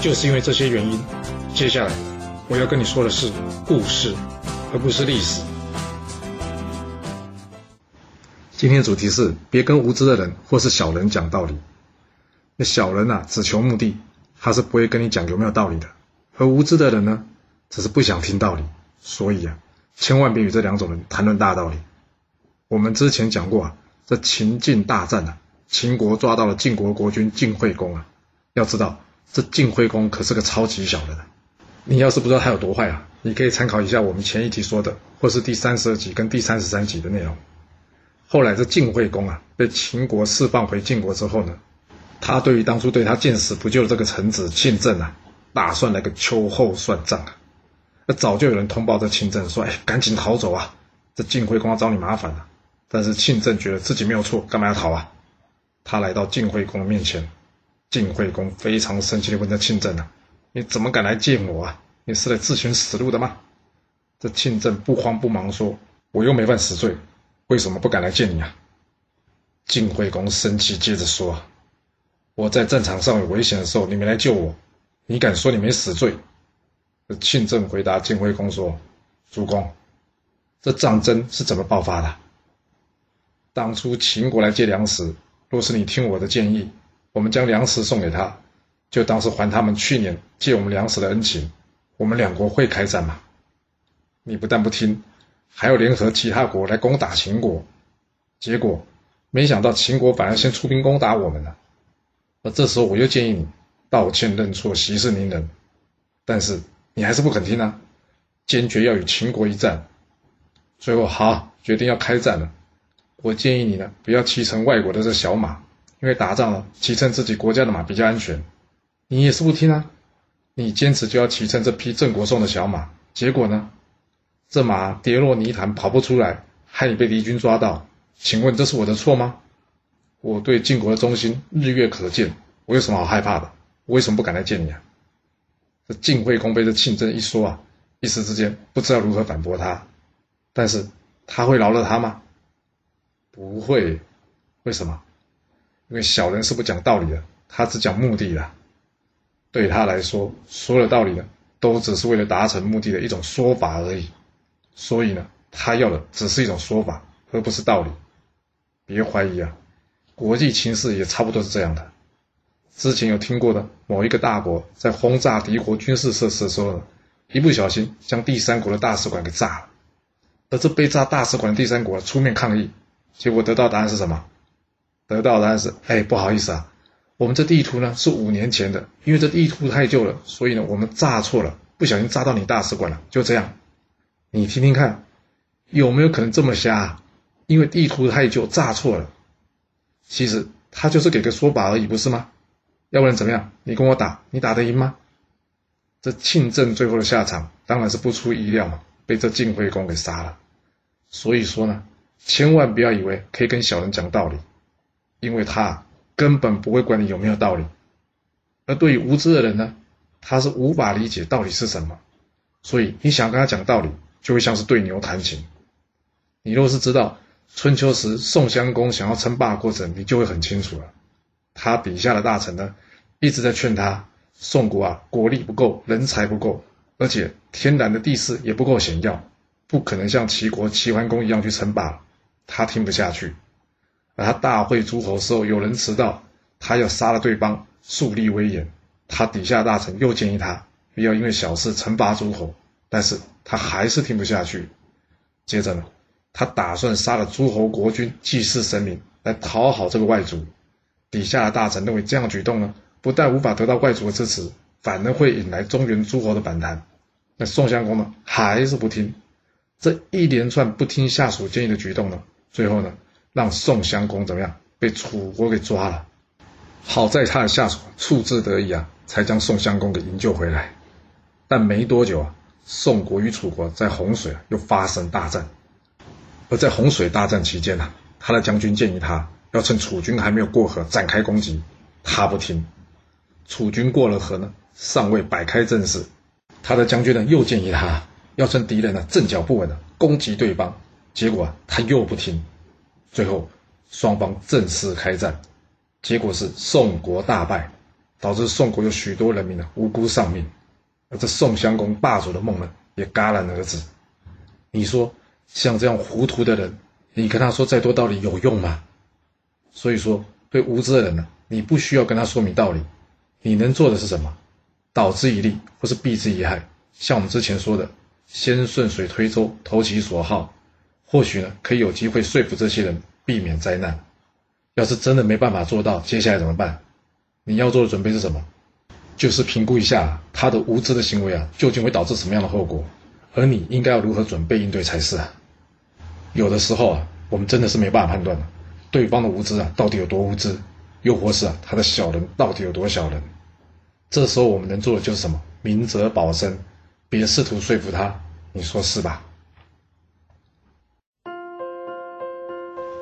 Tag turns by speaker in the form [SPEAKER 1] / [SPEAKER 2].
[SPEAKER 1] 就是因为这些原因，接下来我要跟你说的是故事，而不是历史。今天主题是别跟无知的人或是小人讲道理。那小人啊，只求目的，他是不会跟你讲有没有道理的；而无知的人呢，只是不想听道理。所以啊，千万别与这两种人谈论大道理。我们之前讲过啊，这秦晋大战啊，秦国抓到了晋国国君晋惠公啊，要知道。这晋惠公可是个超级小人，你要是不知道他有多坏啊，你可以参考一下我们前一集说的，或是第三十二集跟第三十三集的内容。后来这晋惠公啊，被秦国释放回晋国之后呢，他对于当初对他见死不救的这个臣子庆政啊，打算来个秋后算账啊。那早就有人通报这庆政说，哎，赶紧逃走啊，这晋惠公要找你麻烦了。但是庆政觉得自己没有错，干嘛要逃啊？他来到晋惠公面前。晋惠公非常生气地问：“这庆政啊，你怎么敢来见我啊？你是来自寻死路的吗？”这庆政不慌不忙说：“我又没犯死罪，为什么不敢来见你啊？”晋惠公生气，接着说：“我在战场上有危险的时候，你没来救我，你敢说你没死罪？”这庆政回答晋惠公说：“主公，这战争是怎么爆发的？当初秦国来借粮食，若是你听我的建议。”我们将粮食送给他，就当是还他们去年借我们粮食的恩情。我们两国会开战吗？你不但不听，还要联合其他国来攻打秦国。结果没想到秦国反而先出兵攻打我们了。而这时候我又建议你道歉认错，息事宁人。但是你还是不肯听啊，坚决要与秦国一战。最后好决定要开战了。我建议你呢，不要骑乘外国的这小马。因为打仗了，骑乘自己国家的马比较安全。你也是不听啊！你坚持就要骑乘这匹郑国送的小马，结果呢？这马跌落泥潭，跑不出来，害你被敌军抓到。请问这是我的错吗？我对晋国的忠心日月可见，我有什么好害怕的？我为什么不敢来见你啊？这晋惠公被这庆政一说啊，一时之间不知道如何反驳他。但是他会饶了他吗？不会。为什么？因为小人是不讲道理的，他只讲目的的。对他来说，所有的道理呢，都只是为了达成目的的一种说法而已。所以呢，他要的只是一种说法，而不是道理。别怀疑啊，国际情势也差不多是这样的。之前有听过的某一个大国在轰炸敌国军事设施的时候呢，一不小心将第三国的大使馆给炸了。而这被炸大使馆的第三国出面抗议，结果得到答案是什么？得到的答案是：哎，不好意思啊，我们这地图呢是五年前的，因为这地图太旧了，所以呢我们炸错了，不小心炸到你大使馆了。就这样，你听听看，有没有可能这么瞎？因为地图太旧，炸错了。其实他就是给个说法而已，不是吗？要不然怎么样？你跟我打，你打得赢吗？这庆政最后的下场当然是不出意料嘛，被这晋惠公给杀了。所以说呢，千万不要以为可以跟小人讲道理。因为他根本不会管你有没有道理，而对于无知的人呢，他是无法理解道理是什么，所以你想跟他讲道理，就会像是对牛弹琴。你若是知道春秋时宋襄公想要称霸的过程，你就会很清楚了。他底下的大臣呢，一直在劝他，宋国啊，国力不够，人才不够，而且天然的地势也不够险要，不可能像齐国齐桓公一样去称霸。他听不下去。而他大会诸侯时候，有人迟到，他要杀了对方，树立威严。他底下大臣又建议他不要因为小事惩罚诸侯，但是他还是听不下去。接着呢，他打算杀了诸侯国君，祭祀神明，来讨好这个外族。底下的大臣认为这样举动呢，不但无法得到外族的支持，反而会引来中原诸侯的反弹。那宋襄公呢，还是不听。这一连串不听下属建议的举动呢，最后呢？让宋襄公怎么样被楚国给抓了？好在他的下属处置得宜啊，才将宋襄公给营救回来。但没多久啊，宋国与楚国在洪水又发生大战。而在洪水大战期间呢，他的将军建议他要趁楚军还没有过河展开攻击，他不听。楚军过了河呢，尚未摆开阵势，他的将军呢又建议他要趁敌人呢阵脚不稳呢攻击对方，结果他又不听。最后双方正式开战，结果是宋国大败，导致宋国有许多人民呢无辜丧命，而这宋襄公霸主的梦呢也戛然而止。你说？像这样糊涂的人，你跟他说再多道理有用吗？所以说，对无知的人呢，你不需要跟他说明道理，你能做的是什么？导之以利，或是避之以害。像我们之前说的，先顺水推舟，投其所好，或许呢，可以有机会说服这些人避免灾难。要是真的没办法做到，接下来怎么办？你要做的准备是什么？就是评估一下他的无知的行为啊，究竟会导致什么样的后果，而你应该要如何准备应对才是啊。有的时候啊，我们真的是没办法判断对方的无知啊到底有多无知，又或是啊他的小人到底有多小人。这时候我们能做的就是什么？明哲保身，别试图说服他，你说是吧？